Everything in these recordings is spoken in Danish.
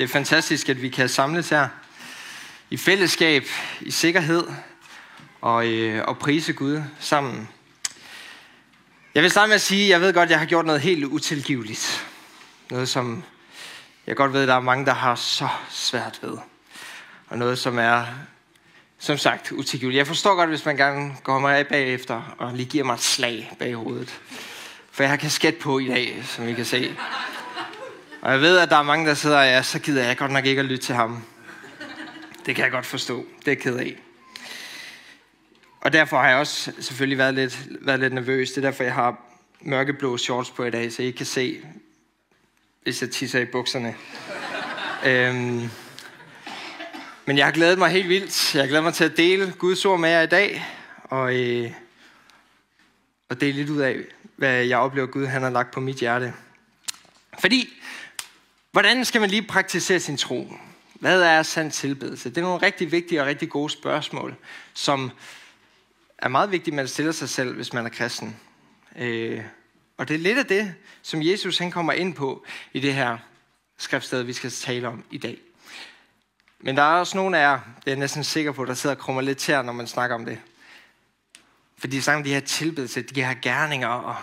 Det er fantastisk, at vi kan samles her i fællesskab, i sikkerhed og, øh, og prise Gud sammen. Jeg vil starte med at sige, at jeg ved godt, at jeg har gjort noget helt utilgiveligt. Noget, som jeg godt ved, at der er mange, der har så svært ved. Og noget, som er, som sagt, utilgiveligt. Jeg forstår godt, hvis man gerne går mig af bagefter og lige giver mig et slag bag hovedet. For jeg har kasket på i dag, som I kan se. Og jeg ved, at der er mange, der sidder og ja, så gider jeg godt nok ikke at lytte til ham. Det kan jeg godt forstå. Det er ked af. Og derfor har jeg også selvfølgelig været lidt, været lidt nervøs. Det er derfor, jeg har mørkeblå shorts på i dag, så I kan se, hvis jeg tisser i bukserne. øhm, men jeg har glædet mig helt vildt. Jeg har glædet mig til at dele Guds ord med jer i dag. Og, øh, og dele lidt ud af, hvad jeg oplever, Gud han har lagt på mit hjerte. Fordi Hvordan skal man lige praktisere sin tro? Hvad er sand tilbedelse? Det er nogle rigtig vigtige og rigtig gode spørgsmål, som er meget vigtigt, at man stiller sig selv, hvis man er kristen. Øh, og det er lidt af det, som Jesus han kommer ind på i det her skriftsted, vi skal tale om i dag. Men der er også nogle af jer, det er jeg næsten sikker på, der sidder og krummer lidt til når man snakker om det. Fordi de snakker om de her tilbedelse, de her gerninger, og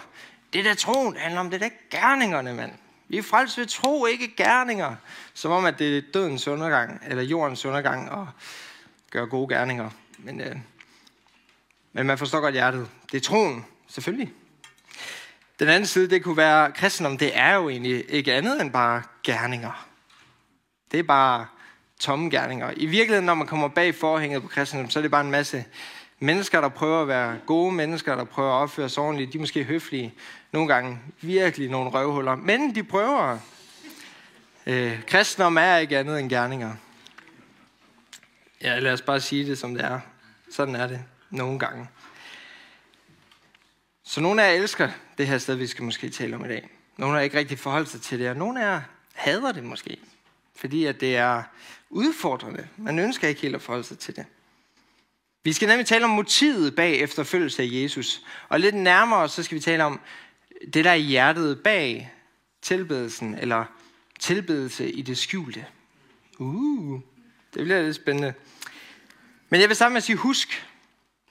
det der troen handler om, det der gerningerne, mand. Vi er frelst ved tro, ikke gerninger. Som om, at det er dødens undergang, eller jordens undergang, og gør gode gerninger. Men, øh, men man forstår godt hjertet. Det er troen, selvfølgelig. Den anden side, det kunne være, kristendom, det er jo egentlig ikke andet end bare gerninger. Det er bare tomme gerninger. I virkeligheden, når man kommer bag forhænget på kristendom, så er det bare en masse mennesker, der prøver at være gode mennesker, der prøver at opføre sig ordentligt. De er måske høflige, nogle gange virkelig nogle røvhuller, men de prøver. Øh, kristendom er ikke andet end gerninger. Ja, lad os bare sige det, som det er. Sådan er det nogle gange. Så nogle af jer elsker det her sted, vi skal måske tale om i dag. Nogle af jer ikke rigtig forholdt sig til det, og nogle af jer hader det måske. Fordi at det er udfordrende. Man ønsker ikke helt at forholde sig til det. Vi skal nemlig tale om motivet bag efterfølgelse af Jesus. Og lidt nærmere, så skal vi tale om det, der er hjertet bag tilbedelsen, eller tilbedelse i det skjulte. Uh, det bliver lidt spændende. Men jeg vil sammen med sige, husk,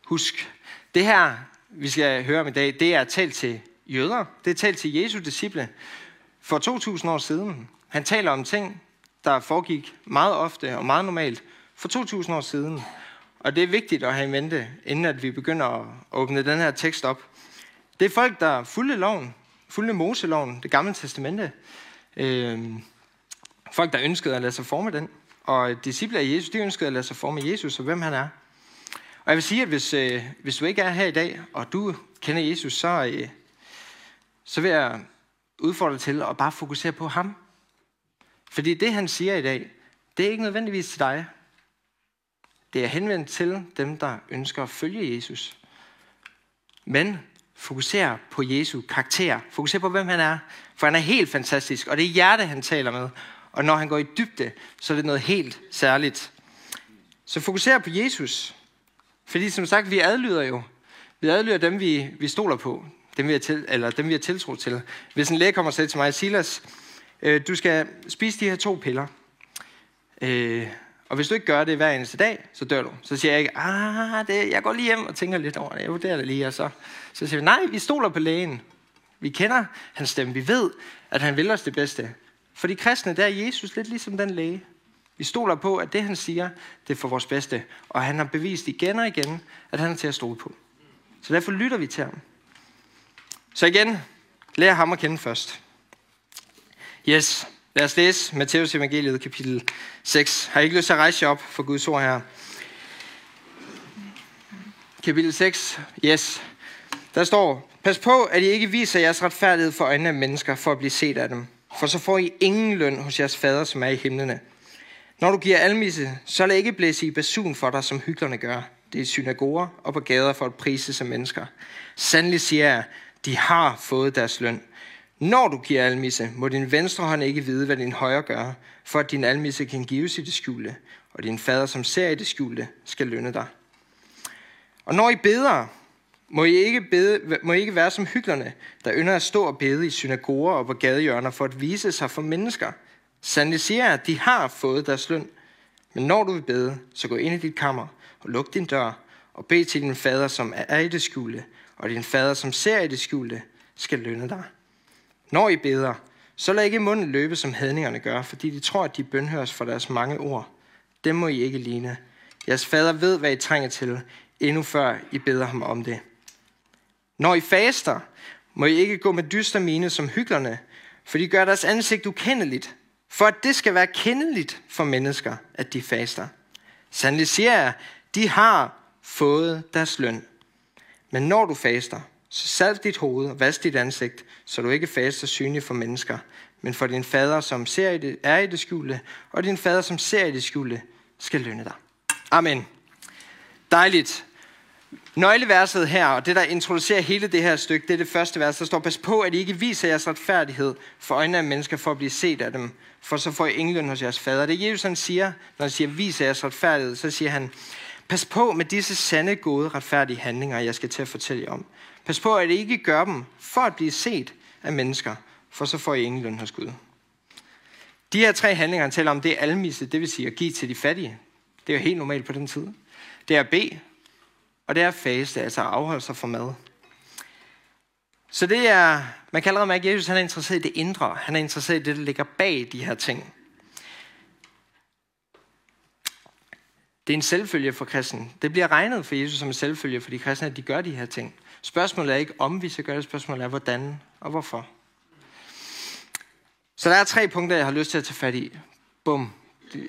husk, det her, vi skal høre om i dag, det er talt til jøder. Det er talt til Jesu disciple for 2000 år siden. Han taler om ting, der foregik meget ofte og meget normalt for 2000 år siden. Og det er vigtigt at have i mente, inden at vi begynder at åbne den her tekst op. Det er folk, der fulgte loven, fulgte Moseloven, det gamle testamente. Øh, folk, der ønskede at lade sig forme den. Og disciple af Jesus, de ønskede at lade sig forme Jesus og hvem han er. Og jeg vil sige, at hvis, øh, hvis du ikke er her i dag, og du kender Jesus, så, øh, så vil jeg udfordre dig til at bare fokusere på ham. Fordi det, han siger i dag, det er ikke nødvendigvis til dig. Det er henvendt til dem, der ønsker at følge Jesus. Men fokuser på Jesu karakter. Fokuser på, hvem han er. For han er helt fantastisk, og det er hjerte, han taler med. Og når han går i dybde, så er det noget helt særligt. Så fokuser på Jesus. Fordi som sagt, vi adlyder jo. Vi adlyder dem, vi, vi stoler på. Dem vi, har til, eller dem, vi har tiltro til. Hvis en læge kommer og siger til mig, Silas, øh, du skal spise de her to piller. Øh, og hvis du ikke gør det hver eneste dag, så dør du. Så siger jeg ikke, ah, det, jeg går lige hjem og tænker lidt over det. Jeg vurderer det lige. Og så, så siger vi, nej, vi stoler på lægen. Vi kender hans stemme. Vi ved, at han vil os det bedste. For de kristne, der er Jesus lidt ligesom den læge. Vi stoler på, at det han siger, det er for vores bedste. Og han har bevist igen og igen, at han er til at stole på. Så derfor lytter vi til ham. Så igen, lær ham at kende først. Yes, Lad os læse Matteus evangeliet kapitel 6. Har I ikke lyst til at rejse jer op for Guds ord her? Kapitel 6. Yes. Der står, Pas på, at I ikke viser jeres retfærdighed for øjnene af mennesker, for at blive set af dem. For så får I ingen løn hos jeres fader, som er i himlene. Når du giver almisse, så lad ikke blæse i basun for dig, som hyklerne gør. Det er i synagoger og på gader for at prise som mennesker. Sandelig siger jeg, de har fået deres løn. Når du giver almisse, må din venstre hånd ikke vide, hvad din højre gør, for at din almisse kan gives i det skjulte, og din fader, som ser i det skjulte, skal lønne dig. Og når I beder, må I ikke, bede, må I ikke være som hyklerne, der ynder at stå og bede i synagoger og på gadehjørner for at vise sig for mennesker. Sandelig siger at de har fået deres løn. Men når du vil bede, så gå ind i dit kammer og luk din dør og bed til din fader, som er i det skjulte, og din fader, som ser i det skjulte, skal lønne dig. Når I beder, så lad ikke munden løbe, som hedningerne gør, fordi de tror, at de bønhøres for deres mange ord. Dem må I ikke ligne. Jeres fader ved, hvad I trænger til, endnu før I beder ham om det. Når I faster, må I ikke gå med dyster mine som hyklerne, for de gør deres ansigt ukendeligt, for at det skal være kendeligt for mennesker, at de faster. Sandelig siger jeg, de har fået deres løn. Men når du faster, så salg dit hoved og vask dit ansigt, så du ikke faster synlig for mennesker, men for din fader, som ser i det, er i det skjulte, og din fader, som ser i det skjulte, skal lønne dig. Amen. Dejligt. Nøgleverset her, og det der introducerer hele det her stykke, det er det første vers, der står, pas på, at I ikke viser jeres retfærdighed for øjnene af mennesker for at blive set af dem, for så får I englen hos jeres fader. Det Jesus han siger, når han siger, vis jeres retfærdighed, så siger han, pas på med disse sande, gode, retfærdige handlinger, jeg skal til at fortælle jer om. Pas på, at I ikke gør dem for at blive set af mennesker, for så får I englen hos Gud. De her tre handlinger, han taler om, det er almisse, det vil sige at give til de fattige. Det er jo helt normalt på den tid. Det er at bede, og det er faste, altså at afholde sig fra mad. Så det er, man kan allerede mærke, at Jesus han er interesseret i det indre. Han er interesseret i det, der ligger bag de her ting. Det er en selvfølge for kristen. Det bliver regnet for Jesus som en selvfølge for de kristne, at de gør de her ting. Spørgsmålet er ikke, om vi skal gøre det. Spørgsmålet er, hvordan og hvorfor. Så der er tre punkter, jeg har lyst til at tage fat i. Bum.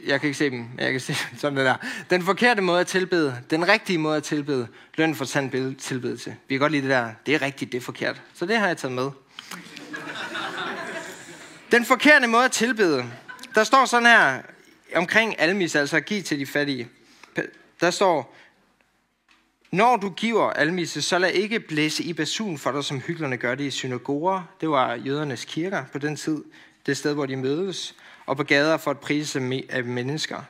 Jeg kan ikke se dem, men jeg kan se sådan det der. Den forkerte måde at tilbede, den rigtige måde at tilbede, løn for sand tilbedelse. Vi kan godt lide det der, det er rigtigt, det er forkert. Så det har jeg taget med. Den forkerte måde at tilbede, der står sådan her omkring almis, altså at give til de fattige. Der står, når du giver almisse, så lad ikke blæse i basun for dig, som hyklerne gør det i synagoger. Det var jødernes kirker på den tid. Det sted, hvor de mødes og på gader for at prise af mennesker.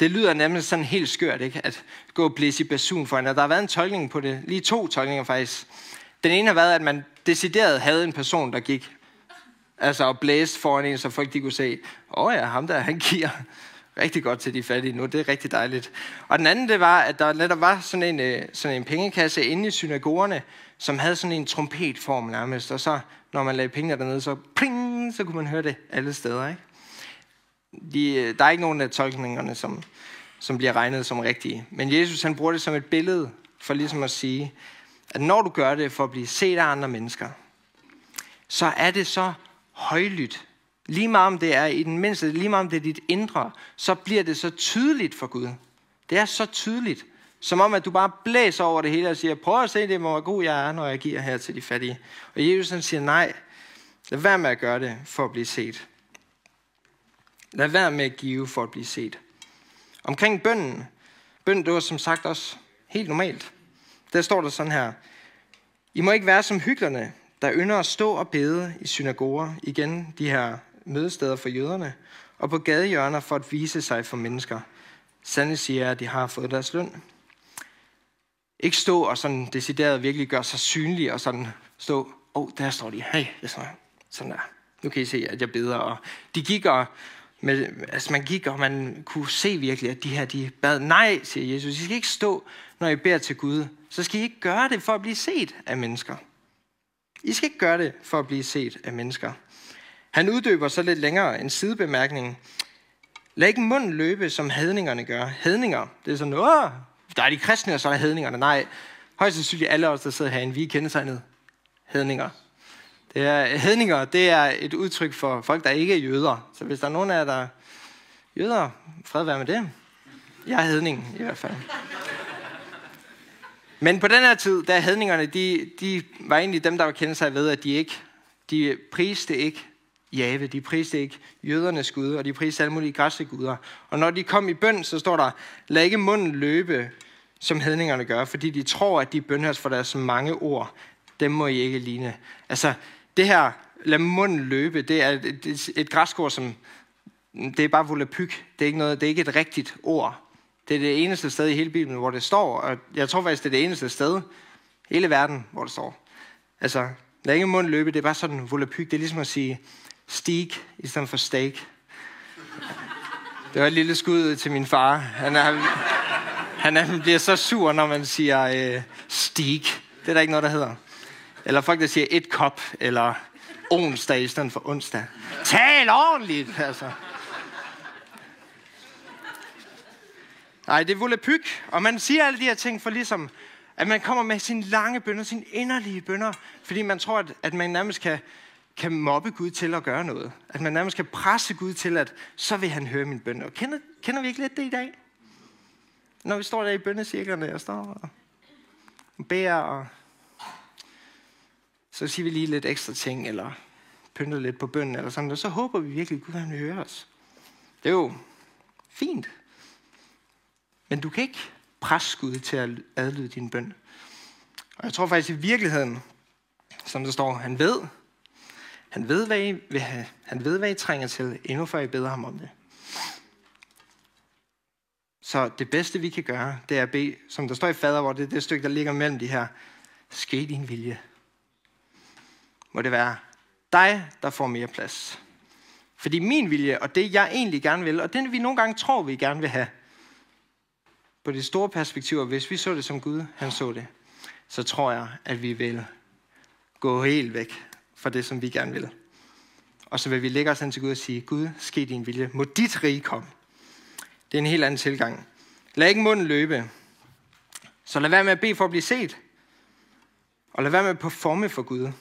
Det lyder nemlig sådan helt skørt, ikke? at gå og blæse i basun for hende. Der har været en tolkning på det, lige to tolkninger faktisk. Den ene har været, at man decideret havde en person, der gik altså og blæste foran en, så folk de kunne se, åh oh ja, ham der, han giver rigtig godt til de fattige nu. Det er rigtig dejligt. Og den anden, det var, at der netop var sådan en, øh, sådan en pengekasse inde i synagogerne, som havde sådan en trompetform nærmest. Og så, når man lagde pengene dernede, så pling, så kunne man høre det alle steder. Ikke? de, øh, der er ikke nogen af tolkningerne, som, som bliver regnet som rigtige. Men Jesus han bruger det som et billede for ligesom at sige, at når du gør det for at blive set af andre mennesker, så er det så højlydt. Lige meget om det er i den mindste, lige meget om det er dit indre, så bliver det så tydeligt for Gud. Det er så tydeligt. Som om, at du bare blæser over det hele og siger, prøv at se det, hvor god jeg er, når jeg giver her til de fattige. Og Jesus han siger, nej, lad være med at gøre det for at blive set. Lad være med at give for at blive set. Omkring bønden. Bønden, det var som sagt også helt normalt. Der står der sådan her. I må ikke være som hyklerne, der ynder at stå og bede i synagoger, igen de her mødesteder for jøderne, og på gadehjørner for at vise sig for mennesker. Sande siger at de har fået deres løn. Ikke stå og sådan decideret virkelig gøre sig synlig og sådan stå, åh, oh, der står de, hey, det er sådan der. Nu kan I se, at jeg beder. Og de gik og, med, altså man gik, og man kunne se virkelig, at de her, de bad nej, siger Jesus. I skal ikke stå, når I beder til Gud. Så skal I ikke gøre det for at blive set af mennesker. I skal ikke gøre det for at blive set af mennesker. Han uddøber så lidt længere en sidebemærkning. Lad ikke munden løbe, som hedningerne gør. Hedninger, det er sådan, åh, der er de kristne, og så er der hedningerne. Nej, højst sandsynligt alle os, der sidder herinde, vi er kendetegnet hedninger. Det er, hedninger, det er et udtryk for folk, der ikke er jøder. Så hvis der er nogen af jer, der er jøder, fred være med det. Jeg er hedning i hvert fald. Men på den her tid, der hedningerne, de, de var egentlig dem, der var kendt sig ved, at de ikke, de priste ikke Jave, de priste ikke jødernes gud, og de priste alle mulige græske guder. Og når de kom i bøn, så står der, lad ikke munden løbe, som hedningerne gør, fordi de tror, at de bønhøres for deres mange ord. Dem må I ikke ligne. Altså, det her, lad munden løbe, det er et, et, et græsk ord, som, det er bare volapyk. Det er, ikke noget, det er ikke et rigtigt ord. Det er det eneste sted i hele Bibelen, hvor det står, og jeg tror faktisk, det er det eneste sted i hele verden, hvor det står. Altså, lad ikke munden løbe, det er bare sådan volapyk. Det er ligesom at sige steak i stedet for steak. Det var et lille skud til min far. Han, er, han, er, han bliver så sur, når man siger øh, stig. Det er der ikke noget, der hedder. Eller folk, der siger et kop, eller onsdag i stedet for onsdag. Tal ordentligt, altså. Nej, det er volapyk. Og man siger alle de her ting for ligesom, at man kommer med sine lange bønder, sine inderlige bønder, fordi man tror, at, at man nærmest kan, kan mobbe Gud til at gøre noget. At man nærmest kan presse Gud til, at så vil han høre min bøn. Og Kender, kender vi ikke lidt det i dag? Når vi står der i bønnecirklerne og står og beder, og så siger vi lige lidt ekstra ting, eller pynter lidt på bønnen, eller sådan, noget, så håber vi virkelig, at Gud han vil høre os. Det er jo fint. Men du kan ikke presse Gud til at adlyde din bøn. Og jeg tror faktisk i virkeligheden, som der står, han ved, han ved, hvad I vil have. Han ved, hvad I trænger til, endnu før I beder ham om det. Så det bedste, vi kan gøre, det er at bede, som der står i fader, hvor det er det stykke, der ligger mellem de her, ske din vilje. Må det være dig, der får mere plads. Fordi min vilje, og det jeg egentlig gerne vil, og det vi nogle gange tror, vi gerne vil have, på det store perspektiv, hvis vi så det som Gud, han så det, så tror jeg, at vi vil gå helt væk for det, som vi gerne vil. Og så vil vi lægge os hen til Gud og sige, Gud, ske din vilje. Må dit rige komme. Det er en helt anden tilgang. Lad ikke munden løbe. Så lad være med at bede for at blive set. Og lad være med at performe for Gud.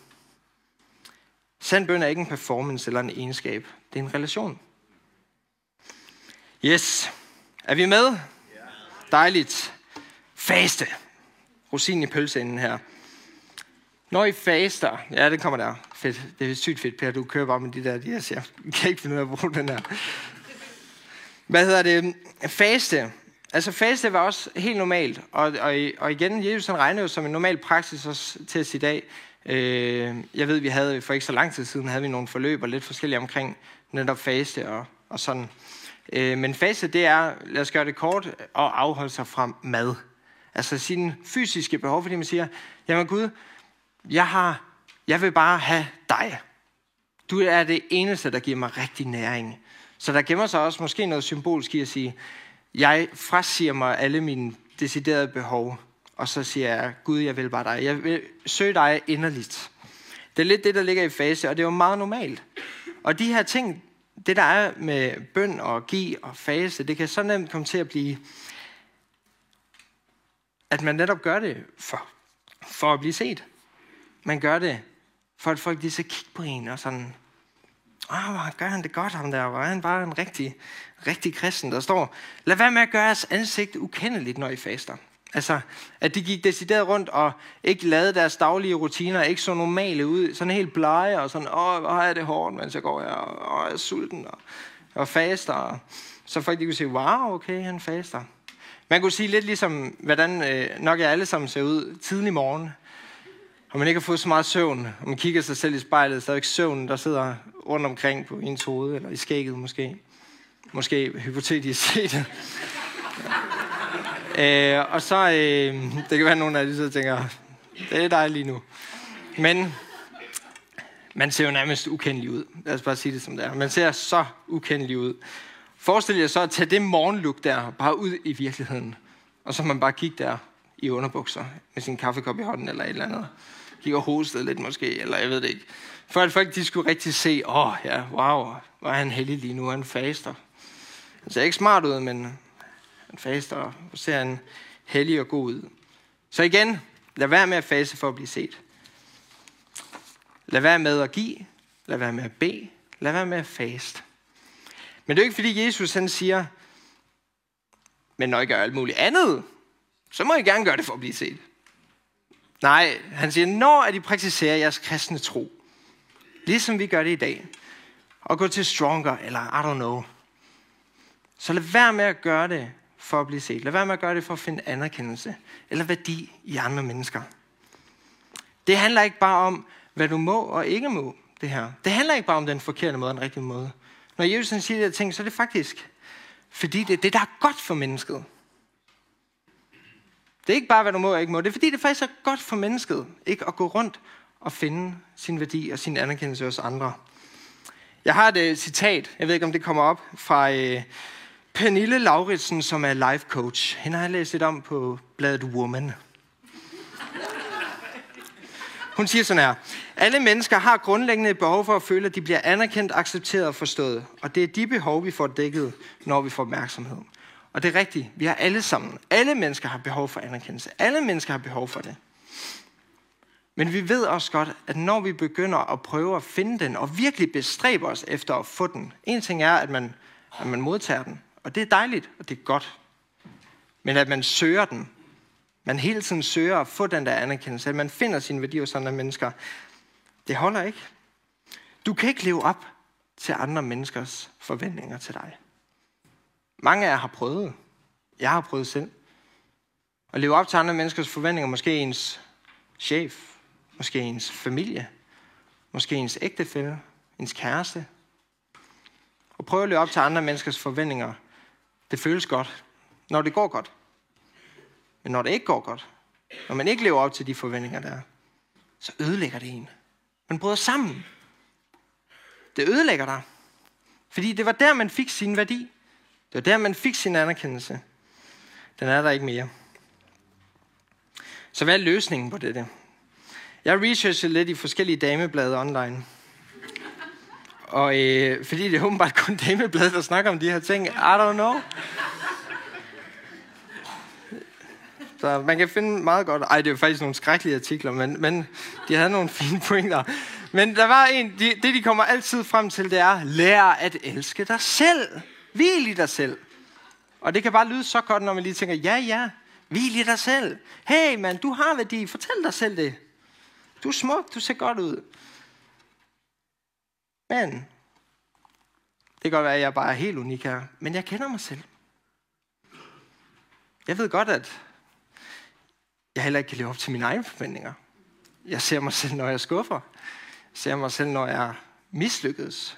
Sand bøn er ikke en performance eller en egenskab. Det er en relation. Yes. Er vi med? Dejligt. Faste. Rosin i pølseenden her. Når I faster, ja, det kommer der. Fedt. Det er sygt fedt, Per. Du kører bare med de der, de her. Jeg kan ikke finde ud af at bruge den her. Hvad hedder det? Faste. Altså faste var også helt normalt. Og, og, og igen, Jesus han regnede jo som en normal praksis også til os i dag. Øh, jeg ved, vi havde for ikke så lang tid siden, havde vi nogle forløb og lidt forskellige omkring netop faste og, og sådan. Øh, men faste, det er, lad os gøre det kort, at afholde sig fra mad. Altså sine fysiske behov, fordi man siger, jamen Gud, jeg, har, jeg vil bare have dig. Du er det eneste, der giver mig rigtig næring. Så der gemmer sig også måske noget symbolsk i at sige, jeg frasiger mig alle mine deciderede behov, og så siger jeg, Gud, jeg vil bare dig. Jeg vil søge dig inderligt. Det er lidt det, der ligger i fase, og det er jo meget normalt. Og de her ting, det der er med bøn og give og fase, det kan så nemt komme til at blive, at man netop gør det for, for at blive set. Man gør det, for at folk lige så kigge på en og sådan, ah, åh, oh, gør han det godt, ham der, var han bare en rigtig, rigtig kristen, der står, lad være med at gøre jeres ansigt ukendeligt, når I faster. Altså, at de gik decideret rundt og ikke lavede deres daglige rutiner, ikke så normale ud, sådan helt blege og sådan, åh, hvor har jeg det hårdt, mens jeg går her, og jeg er sulten og, og faster. Og, så folk de kunne sige, wow, okay, han faster. Man kunne sige lidt ligesom, hvordan øh, nok jeg alle sammen ser ud tidlig morgen, og man ikke har fået så meget søvn, og man kigger sig selv i spejlet, så er ikke søvn, der sidder rundt omkring på ens hoved, eller i skægget måske. Måske hypotetisk set. Øh, og så, øh, det kan være, at nogle af de så tænker, det er dig lige nu. Men man ser jo nærmest ukendelig ud. Lad os bare sige det som det er. Man ser så ukendelig ud. Forestil jer så at tage det morgenlook der bare ud i virkeligheden. Og så man bare kigge der i underbukser med sin kaffekop i hånden eller et eller andet gik og hostede lidt måske, eller jeg ved det ikke. For at folk de skulle rigtig se, åh oh, ja, wow, hvor er han heldig lige nu, han faster. Han ser ikke smart ud, men han faster og ser en hellig og god ud. Så igen, lad være med at fase for at blive set. Lad være med at give. Lad være med at bede. Lad være med at faste. Men det er jo ikke fordi Jesus han siger, men når I gør alt muligt andet, så må I gerne gøre det for at blive set. Nej, han siger, når at I praktiserer jeres kristne tro, ligesom vi gør det i dag, og gå til stronger, eller I don't know, så lad være med at gøre det for at blive set. Lad være med at gøre det for at finde anerkendelse eller værdi i andre mennesker. Det handler ikke bare om, hvad du må og ikke må, det her. Det handler ikke bare om den forkerte måde og den rigtige måde. Når Jesus siger de her ting, så er det faktisk, fordi det er det, der er godt for mennesket. Det er ikke bare, hvad du må og ikke må. Det er fordi, det faktisk er godt for mennesket, ikke at gå rundt og finde sin værdi og sin anerkendelse hos andre. Jeg har et uh, citat, jeg ved ikke, om det kommer op, fra uh, Pernille Lauritsen, som er life coach. Hende har jeg læst lidt om på bladet Woman. Hun siger sådan her. Alle mennesker har grundlæggende behov for at føle, at de bliver anerkendt, accepteret og forstået. Og det er de behov, vi får dækket, når vi får opmærksomhed. Og det er rigtigt. Vi har alle sammen. Alle mennesker har behov for anerkendelse. Alle mennesker har behov for det. Men vi ved også godt, at når vi begynder at prøve at finde den, og virkelig bestræbe os efter at få den. En ting er, at man, at man modtager den. Og det er dejligt, og det er godt. Men at man søger den, man hele tiden søger at få den der anerkendelse, at man finder sin værdi hos andre mennesker, det holder ikke. Du kan ikke leve op til andre menneskers forventninger til dig. Mange af jer har prøvet. Jeg har prøvet selv. At leve op til andre menneskers forventninger, måske ens chef, måske ens familie, måske ens ægtefælle, ens kæreste. Og prøve at leve op til andre menneskers forventninger, det føles godt, når det går godt. Men når det ikke går godt, når man ikke lever op til de forventninger, der er, så ødelægger det en. Man bryder sammen. Det ødelægger dig. Fordi det var der, man fik sin værdi. Det var der, man fik sin anerkendelse. Den er der ikke mere. Så hvad er løsningen på det? Jeg researchede lidt i forskellige dameblade online. Og øh, fordi det er åbenbart kun dameblade, der snakker om de her ting. I don't know. Så man kan finde meget godt... Ej, det er faktisk nogle skrækkelige artikler, men, men de havde nogle fine pointer. Men der var en... De, det, de kommer altid frem til, det er... Lær at elske dig selv. Hvil i dig selv. Og det kan bare lyde så godt, når man lige tænker, ja, ja, hvil i dig selv. Hey, mand, du har værdi. Fortæl dig selv det. Du er smuk, du ser godt ud. Men, det kan godt være, at jeg bare er helt unik her, men jeg kender mig selv. Jeg ved godt, at jeg heller ikke kan leve op til mine egne forventninger. Jeg ser mig selv, når jeg skuffer. Jeg ser mig selv, når jeg mislykkes.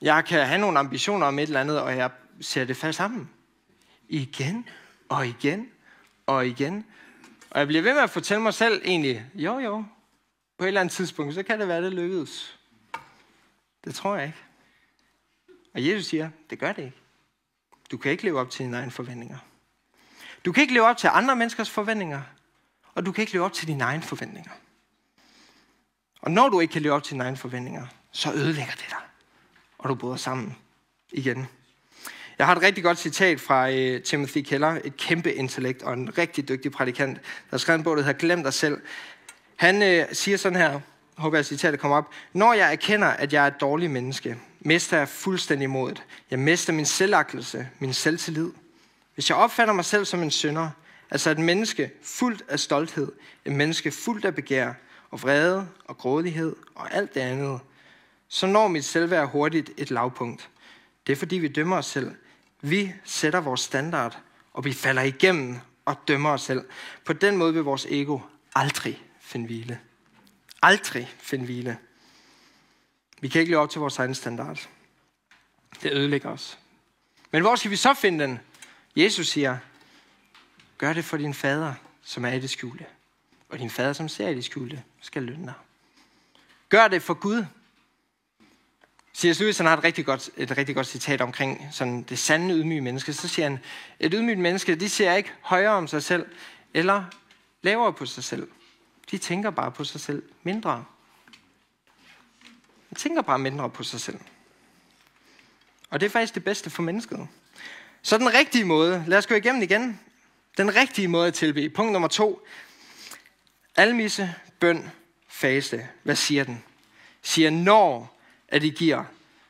Jeg kan have nogle ambitioner om et eller andet, og jeg ser det fast sammen. Igen og igen og igen. Og jeg bliver ved med at fortælle mig selv egentlig, jo jo, på et eller andet tidspunkt, så kan det være, det lykkedes. Det tror jeg ikke. Og Jesus siger, det gør det ikke. Du kan ikke leve op til dine egne forventninger. Du kan ikke leve op til andre menneskers forventninger, og du kan ikke leve op til dine egne forventninger. Og når du ikke kan leve op til dine egne forventninger, så ødelægger det dig, og du bryder sammen igen. Jeg har et rigtig godt citat fra øh, Timothy Keller, et kæmpe intellekt og en rigtig dygtig prædikant, der skrev en bog, der hedder Glem dig selv. Han øh, siger sådan her, håber jeg citatet kommer op. Når jeg erkender, at jeg er et dårligt menneske, mister jeg fuldstændig modet. Jeg mister min selvagtelse, min selvtillid. Hvis jeg opfatter mig selv som en synder, altså et menneske fuldt af stolthed, et menneske fuldt af begær og vrede og grådighed og alt det andet, så når mit selvværd hurtigt et lavpunkt. Det er fordi, vi dømmer os selv. Vi sætter vores standard, og vi falder igennem og dømmer os selv. På den måde vil vores ego aldrig finde hvile. Aldrig finde hvile. Vi kan ikke leve op til vores egen standard. Det ødelægger os. Men hvor skal vi så finde den? Jesus siger, gør det for din fader, som er i det skjulte. Og din fader, som ser i det skjulte, skal lønne dig. Gør det for Gud. C.S. Lewis han har et rigtig, godt, et rigtig godt citat omkring sådan det sande ydmyge menneske. Så siger han, et ydmygt menneske, de ser ikke højere om sig selv, eller lavere på sig selv. De tænker bare på sig selv mindre. De tænker bare mindre på sig selv. Og det er faktisk det bedste for mennesket. Så den rigtige måde, lad os gå igennem igen. Den rigtige måde at tilbe. Punkt nummer to. Almisse, bøn, faste. Hvad siger den? Siger, når at I giver,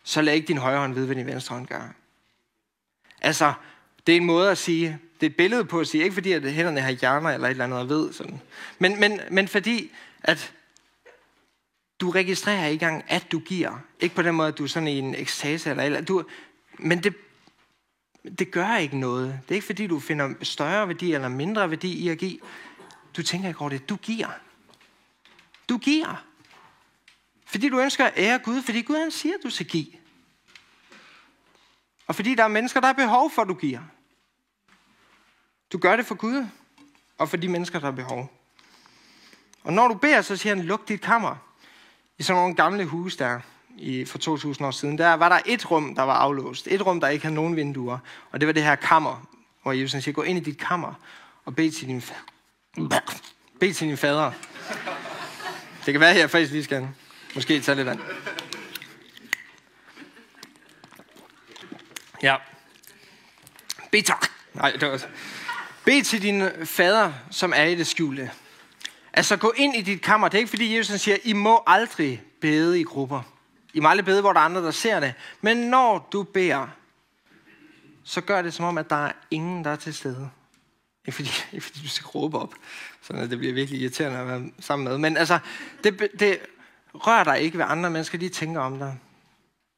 så lad ikke din højre hånd vide, hvad din venstre hånd gør. Altså, det er en måde at sige, det er et billede på at sige, ikke fordi at hænderne har hjerner eller et eller andet, og ved sådan. Men, men, men fordi, at du registrerer ikke engang, at du giver. Ikke på den måde, at du er sådan i en ekstase eller, eller du, men det, det gør ikke noget. Det er ikke fordi, du finder større værdi eller mindre værdi i at give. Du tænker ikke over det. Du giver. Du giver. Fordi du ønsker at ære Gud, fordi Gud han siger, at du skal give. Og fordi der er mennesker, der har behov for, at du giver. Du gør det for Gud, og for de mennesker, der har behov. Og når du beder, så siger han, luk dit kammer. I sådan nogle gamle huse der, i, for 2000 år siden, der var der et rum, der var aflåst. Et rum, der ikke havde nogen vinduer. Og det var det her kammer, hvor Jesus siger, gå ind i dit kammer og bed til din, fa- bed til din fader. Det kan være, at jeg faktisk lige skal måske tage lidt vand. Ja. Bed tak. nej, det var, bed til din fader, som er i det skjulte. Altså gå ind i dit kammer. Det er ikke fordi Jesus siger, I må aldrig bede i grupper. I må aldrig bede, hvor der er andre, der ser det. Men når du beder, så gør det som om, at der er ingen, der er til stede. Ikke fordi, ikke fordi du skal råbe op, så det bliver virkelig irriterende at være sammen med. Men altså, det, det rør dig ikke, hvad andre mennesker de tænker om dig.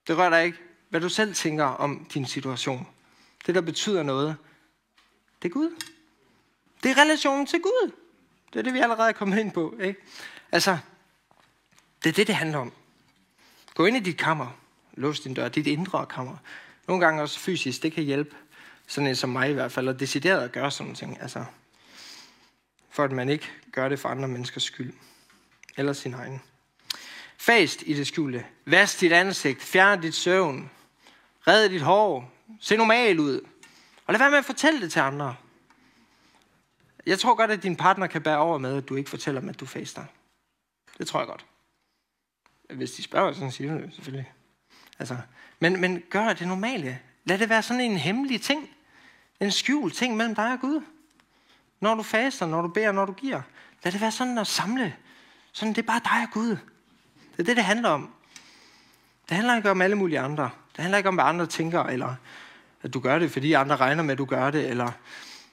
Det rører dig ikke, hvad du selv tænker om din situation. Det, der betyder noget, det er Gud. Det er relationen til Gud. Det er det, vi allerede er kommet ind på. Ikke? Altså, det er det, det handler om. Gå ind i dit kammer. Lås din dør. Dit indre kammer. Nogle gange også fysisk. Det kan hjælpe. Sådan en som mig i hvert fald. Og decideret at gøre sådan nogle ting. Altså, for at man ikke gør det for andre menneskers skyld. Eller sin egen. Fast i det skjulte. Vask dit ansigt. Fjern dit søvn. Red dit hår. Se normal ud. Og lad være med at fortælle det til andre. Jeg tror godt, at din partner kan bære over med, at du ikke fortæller dem, at du faster. Det tror jeg godt. Hvis de spørger, så siger du det selvfølgelig. Altså, men, men gør det normale. Lad det være sådan en hemmelig ting. En skjult ting mellem dig og Gud. Når du faster, når du beder, når du giver. Lad det være sådan at samle. Sådan, det er bare dig og Gud. Det er det, det handler om. Det handler ikke om alle mulige andre. Det handler ikke om, hvad andre tænker, eller at du gør det, fordi andre regner med, at du gør det, eller...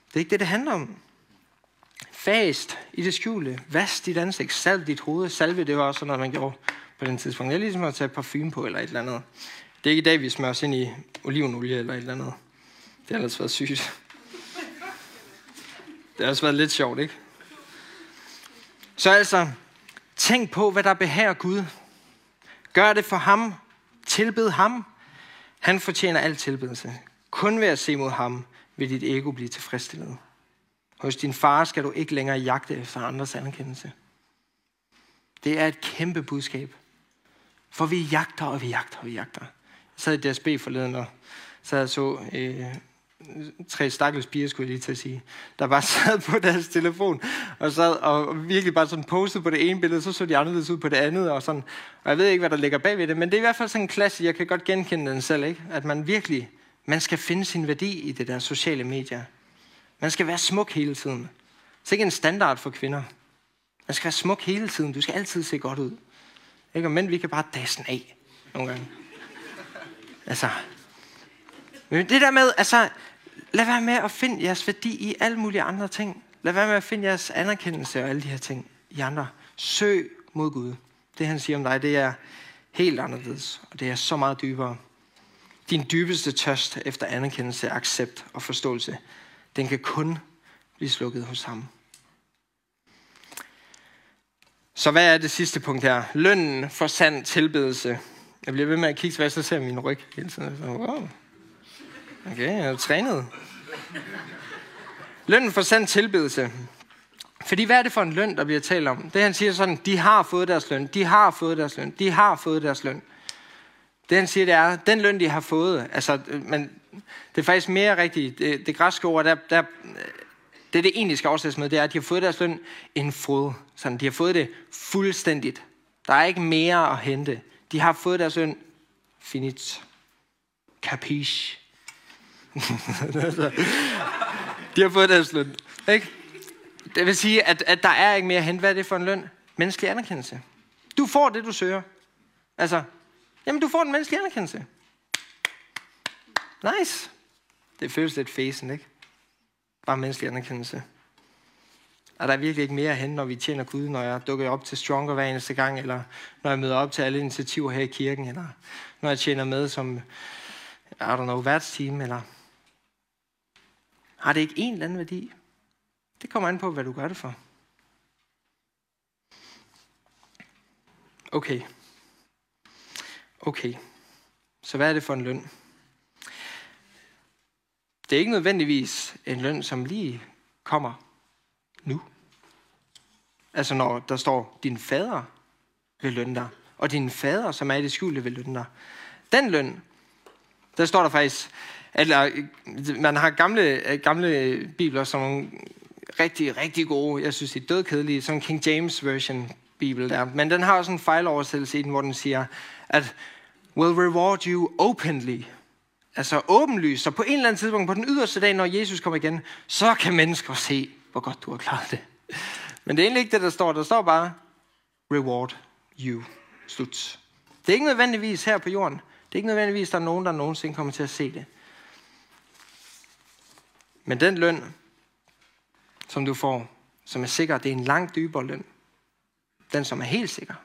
Det er ikke det, det handler om. Fast i det skjulte. Vask dit ansigt. Salv dit hoved. Salve, det var også sådan noget, man gjorde på den tidspunkt. Det er ligesom at tage parfume på, eller et eller andet. Det er ikke i dag, vi smører os ind i olivenolie, eller et eller andet. Det har ellers været sygt. Det har også været lidt sjovt, ikke? Så altså, tænk på, hvad der behager Gud. Gør det for ham. Tilbed ham. Han fortjener al tilbedelse. Kun ved at se mod ham, vil dit ego blive tilfredsstillet. Hos din far skal du ikke længere jagte efter andres anerkendelse. Det er et kæmpe budskab. For vi jagter, og vi jagter, og vi jagter. Jeg sad i DSB forleden, og så jeg så øh, tre stakkels piger, skulle jeg lige til at sige, der bare sad på deres telefon, og sad og virkelig bare sådan postede på det ene billede, så så de anderledes ud på det andet, og sådan. Og jeg ved ikke, hvad der ligger bag ved det, men det er i hvert fald sådan en klasse, jeg kan godt genkende den selv, ikke? At man virkelig, man skal finde sin værdi i det der sociale medier. Man skal være smuk hele tiden. Det er ikke en standard for kvinder. Man skal være smuk hele tiden. Du skal altid se godt ud. Ikke? Og mænd, vi kan bare dasse af nogle gange. Altså. Men det der med, altså, lad være med at finde jeres værdi i alle mulige andre ting. Lad være med at finde jeres anerkendelse og alle de her ting i andre. Søg mod Gud. Det han siger om dig, det er helt anderledes. Og det er så meget dybere. Din dybeste tørst efter anerkendelse, accept og forståelse, den kan kun blive slukket hos ham. Så hvad er det sidste punkt her? Lønnen for sand tilbedelse. Jeg bliver ved med at kigge, hvad så ser min ryg hele tiden. Så, wow. Okay, jeg er trænet. Lønnen for sand tilbedelse. Fordi hvad er det for en løn, der bliver talt om? Det han siger sådan, de har fået deres løn, de har fået deres løn, de har fået deres løn. Det han siger, det er, den løn, de har fået, altså, øh, men det er faktisk mere rigtigt. Det, det græske ord, der, der, det det egentlig skal oversættes med, det er, at de har fået deres løn en fod. Sådan, de har fået det fuldstændigt. Der er ikke mere at hente. De har fået deres løn finit. Capiche de har fået deres løn. Ikke? Det vil sige, at, at der er ikke mere at. Hvad er det for en løn? Menneskelig anerkendelse. Du får det, du søger. Altså, jamen du får en menneskelig anerkendelse. Nice. Det føles lidt fæsen, ikke? Bare menneskelig anerkendelse. Er der virkelig ikke mere at hente, når vi tjener Gud, når jeg dukker op til Stronger hver eneste gang, eller når jeg møder op til alle initiativer her i kirken, eller når jeg tjener med som, I don't know, værtsteam, eller... Har det ikke en eller anden værdi? Det kommer an på, hvad du gør det for. Okay. Okay. Så hvad er det for en løn? Det er ikke nødvendigvis en løn, som lige kommer nu. Altså når der står, din fader vil lønne dig, og din fader, som er i det skjulte, vil lønne dig. Den løn, der står der faktisk, eller øh, man har gamle, øh, gamle bibler, som er rigtig, rigtig gode, jeg synes, de er dødkedelige, Sådan King James version bibel der. Men den har også en fejloversættelse i den, hvor den siger, at will reward you openly. Altså åbenlyst. Så på en eller anden tidspunkt, på den yderste dag, når Jesus kommer igen, så kan mennesker se, hvor godt du har klaret det. Men det er egentlig ikke det, der står. Der står bare, reward you. Slut. Det er ikke nødvendigvis her på jorden. Det er ikke nødvendigvis, der er nogen, der nogensinde kommer til at se det. Men den løn, som du får, som er sikker, det er en langt dybere løn. Den, som er helt sikker.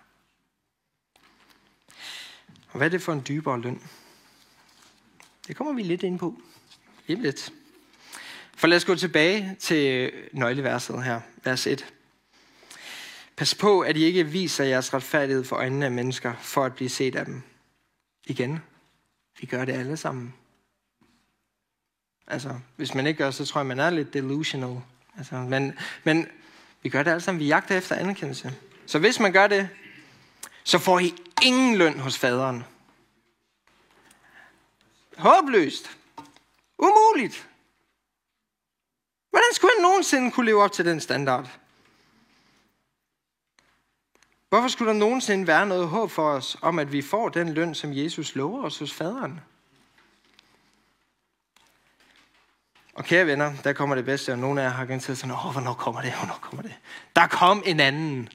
Og hvad er det for en dybere løn? Det kommer vi lidt ind på. Lige lidt. For lad os gå tilbage til nøgleverset her, vers 1. Pas på, at I ikke viser jeres retfærdighed for øjnene af mennesker, for at blive set af dem. Igen, vi gør det alle sammen. Altså, hvis man ikke gør, så tror jeg, man er lidt delusional. Altså, men, men vi gør det alle sammen. Vi jagter efter anerkendelse. Så hvis man gør det, så får I ingen løn hos faderen. Håbløst. Umuligt. Hvordan skulle han nogensinde kunne leve op til den standard? Hvorfor skulle der nogensinde være noget håb for os om, at vi får den løn, som Jesus lover os hos faderen? Og kære venner, der kommer det bedste, og nogle af jer har garanteret sådan, åh, hvornår kommer det, hvornår kommer det? Der kom en anden.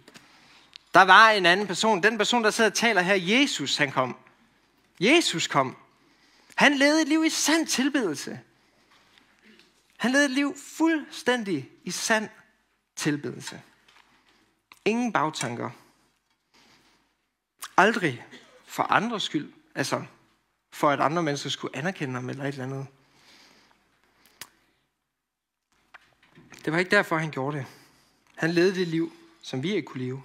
Der var en anden person. Den person, der sidder og taler her, Jesus, han kom. Jesus kom. Han levede et liv i sand tilbedelse. Han levede et liv fuldstændig i sand tilbedelse. Ingen bagtanker. Aldrig for andres skyld. Altså, for at andre mennesker skulle anerkende ham eller et eller andet. Det var ikke derfor, han gjorde det. Han levede det liv, som vi ikke kunne leve.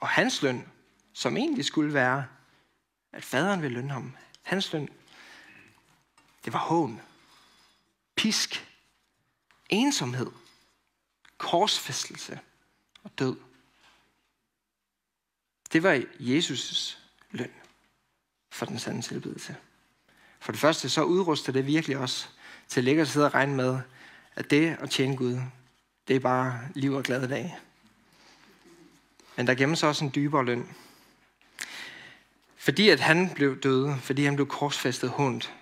Og hans løn, som egentlig skulle være, at faderen ville lønne ham, hans løn, det var hån, pisk, ensomhed, korsfæstelse og død. Det var Jesus' løn for den sande tilbedelse. For det første så udruster det virkelig os til at ligge og sidde og regne med, at det at tjene Gud, det er bare liv og glade dag. Men der gemmer sig også en dybere løn. Fordi at han blev død, fordi han blev korsfæstet hundt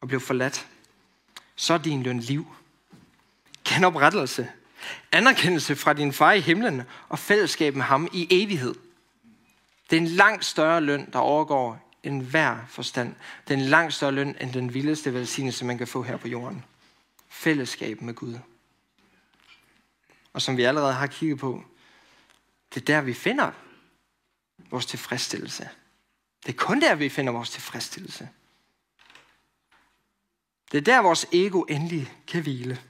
og blev forladt, så er din løn liv. Genoprettelse, anerkendelse fra din far i himlen og fællesskab med ham i evighed. Det er en langt større løn, der overgår en hver forstand. Det er en langt større løn, end den vildeste velsignelse, man kan få her på jorden. Fællesskab med Gud. Og som vi allerede har kigget på, det er der, vi finder vores tilfredsstillelse. Det er kun der, vi finder vores tilfredsstillelse. Det er der, vores ego endelig kan hvile.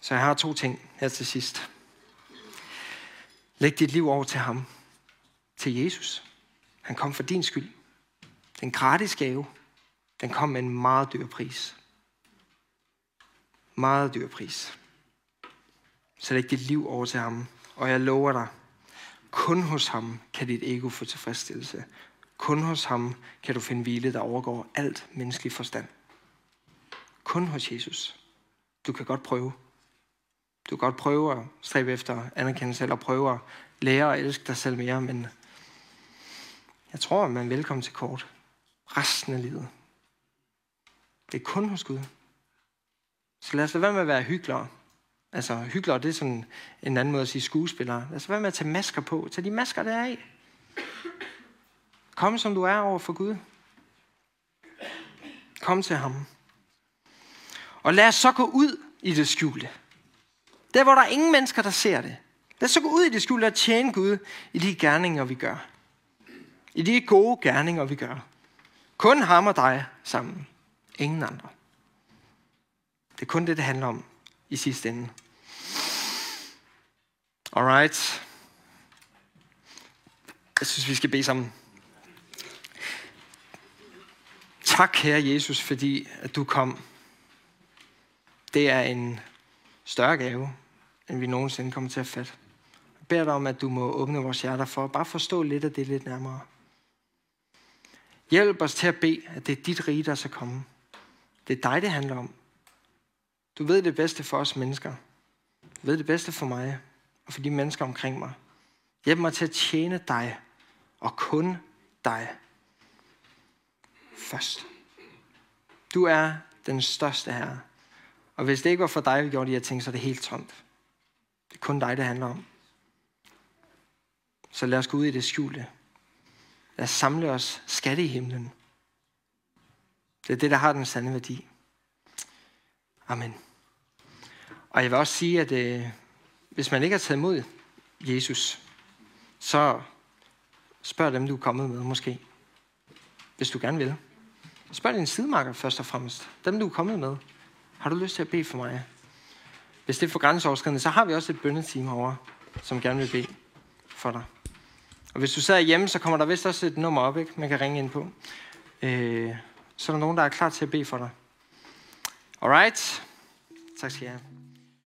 Så jeg har to ting her til sidst. Læg dit liv over til ham. Til Jesus. Han kom for din skyld. Den gratis gave. Den kom med en meget dyr pris. Meget dyr pris. Så læg dit liv over til ham. Og jeg lover dig, kun hos ham kan dit ego få tilfredsstillelse. Kun hos ham kan du finde hvile, der overgår alt menneskelig forstand. Kun hos Jesus. Du kan godt prøve. Du kan godt prøve at stræbe efter anerkendelse, eller prøve at lære at elske dig selv mere, men jeg tror, at man er velkommen til kort. Resten af livet. Det er kun hos Gud. Så lad os lade være med at være hyggelere. Altså, hyggelere, det er sådan en anden måde at sige skuespillere. Lad os være med at tage masker på. Tag de masker der af. Kom som du er over for Gud. Kom til ham. Og lad os så gå ud i det skjulte. Der, hvor der er ingen mennesker, der ser det. Lad os så gå ud i det skjulte og tjene Gud i de gerninger, vi gør. I de gode gerninger, vi gør. Kun ham og dig sammen. Ingen andre. Det er kun det, det handler om i sidste ende. Alright. Jeg synes, vi skal bede sammen. Tak, kære Jesus, fordi at du kom. Det er en større gave, end vi nogensinde kommer til at fatte. Jeg beder dig om, at du må åbne vores hjerter for at bare forstå lidt af det lidt nærmere. Hjælp os til at bede, at det er dit rige, der skal komme. Det er dig, det handler om. Du ved det bedste for os mennesker. Du ved det bedste for mig og for de mennesker omkring mig. Hjælp mig til at tjene dig og kun dig først. Du er den største herre. Og hvis det ikke var for dig, vi gjorde de her ting, så er det helt tomt. Det er kun dig, det handler om. Så lad os gå ud i det skjulte. Lad os samle os skatte i himlen. Det er det, der har den sande værdi. Amen. Og jeg vil også sige, at øh, hvis man ikke har taget imod Jesus, så spørg dem, du er kommet med måske. Hvis du gerne vil. Spørg din sidemarker først og fremmest. Dem, du er kommet med. Har du lyst til at bede for mig? Hvis det er for grænseoverskridende, så har vi også et bøndeteam over, som gerne vil bede for dig. Og hvis du sidder hjemme, så kommer der vist også et nummer op, ikke? man kan ringe ind på. Øh, så er der nogen, der er klar til at bede for dig. Alright. Tak skal I have.